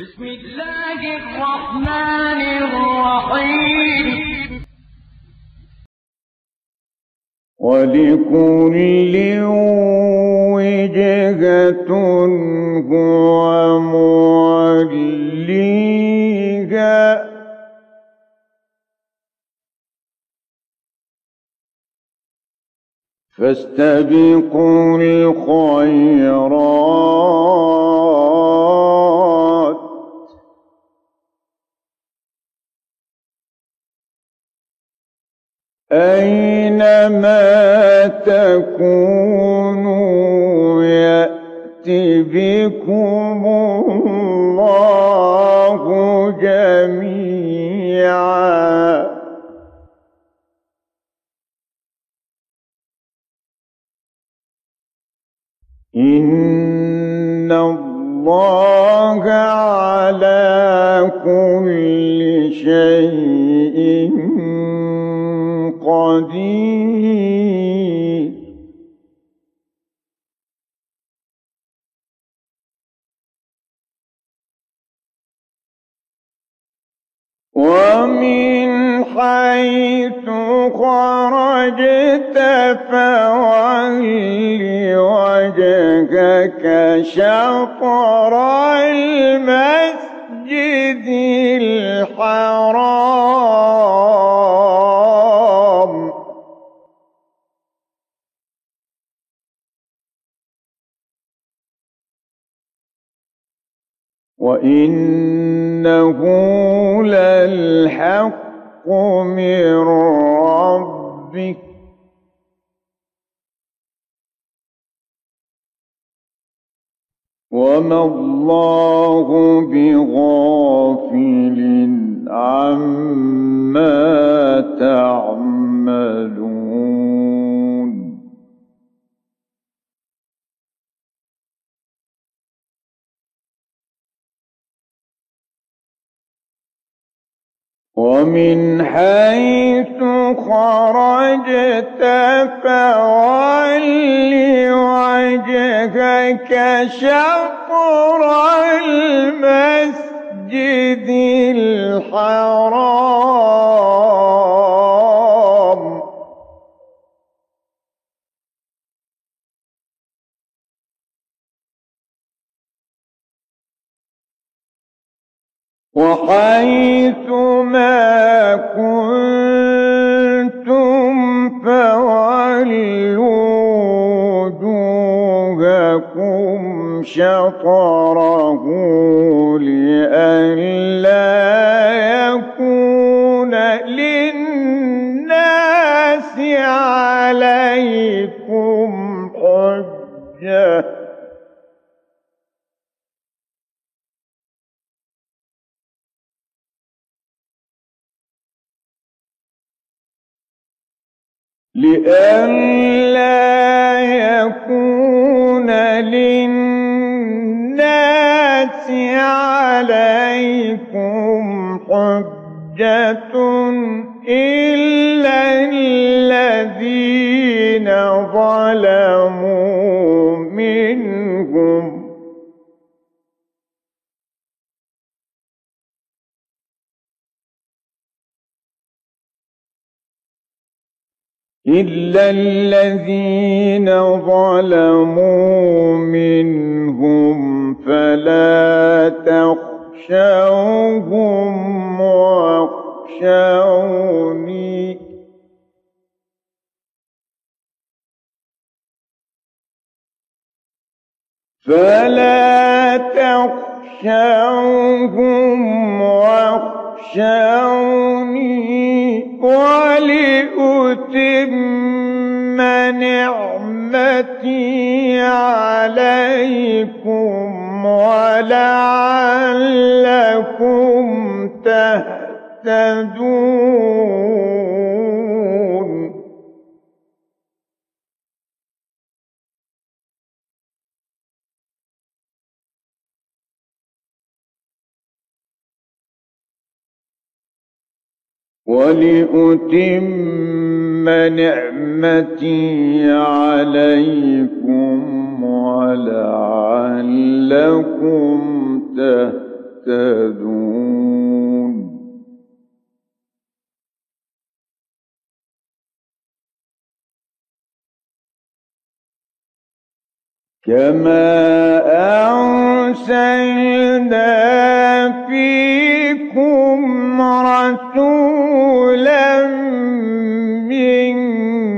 بسم الله الرحمن الرحيم. ولكل وجهة هو موليها فاستبقوا الخيرات. أينما تكونوا يأت بكم الله جميعا. قدير. ومن حيث خرجت فول وجهك شطر المسجد الحرام. وإنه للحق من ربك وما الله بغافل عما تعملون ومن حيث خرجت فول وجهك شطر المسجد الحرام. وحيث شطره لئلا يكون للناس عليكم حجة. لئلا حجة إلا الذين ظلموا منهم. إلا الذين ظلموا منهم فلا تخشوهم تخشوهم واخشوني ولأتم نعمتي عليكم ولعلكم تهتدون. ولأتم نعمتي عليكم ولعلكم تهتدون. كما أرسلنا فيكم رسولا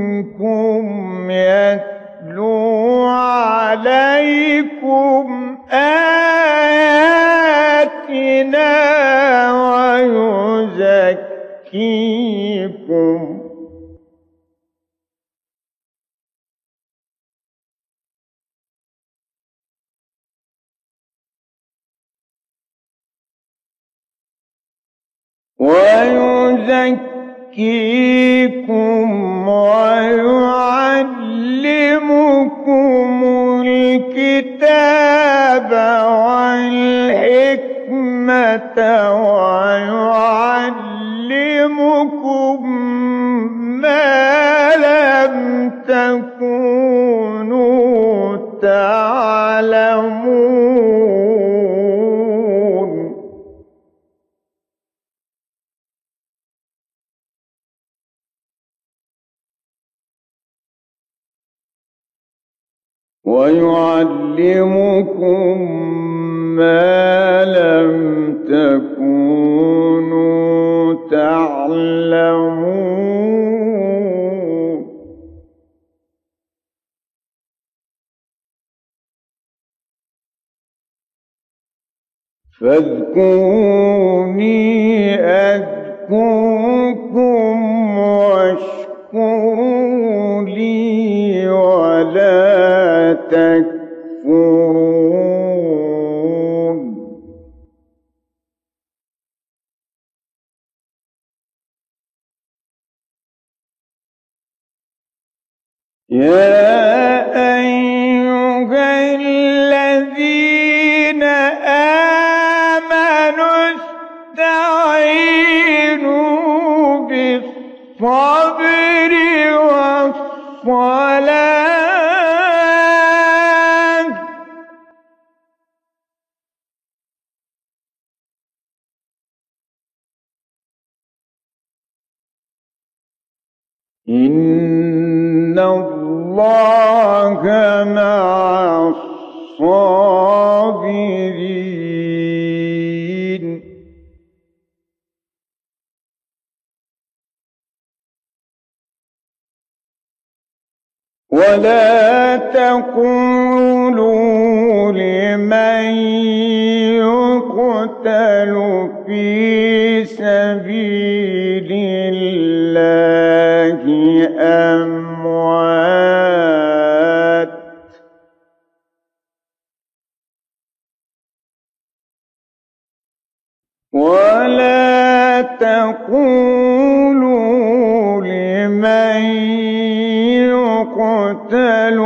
منكم يتلو عليكم آياتنا ويزكيكم ويزكيكم ويعلمكم الكتاب والحكمة ويعلمكم ما لم تكونوا تعلمون. ويعلمكم ما لم تكونوا تعلمون. فاذكروني أذكركم واشكروا لي ولا تكفرون والصلاة إن الله ولا تقولوا لمن يقتل في سبيل الله أموات. ولا تقولوا يقتل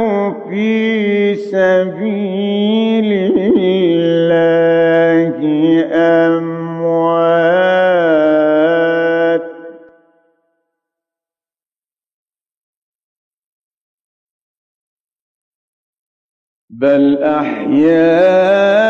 في سبيل الله أموات. بل أحياء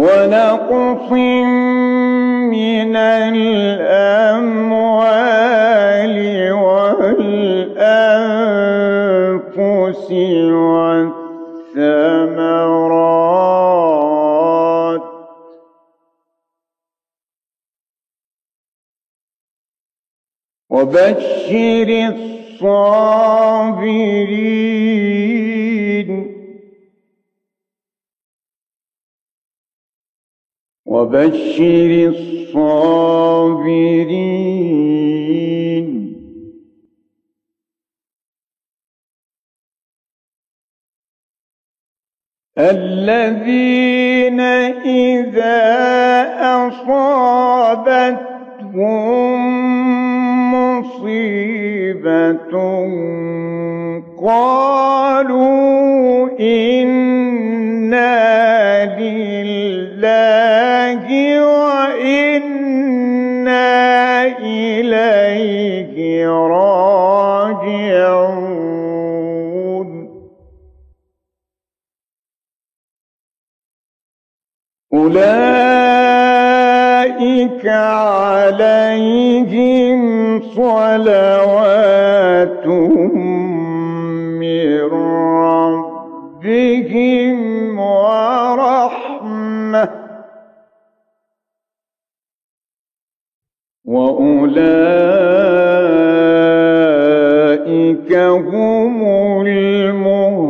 ونقص من الأموال والأنفس والثمرات. وبشر الصابرين وبشر الصابرين. الذين إذا أصابتهم مصيبة قالوا إنا أولئك عليهم صلوات من ربهم ورحمة. وأولئك هم المهتدون.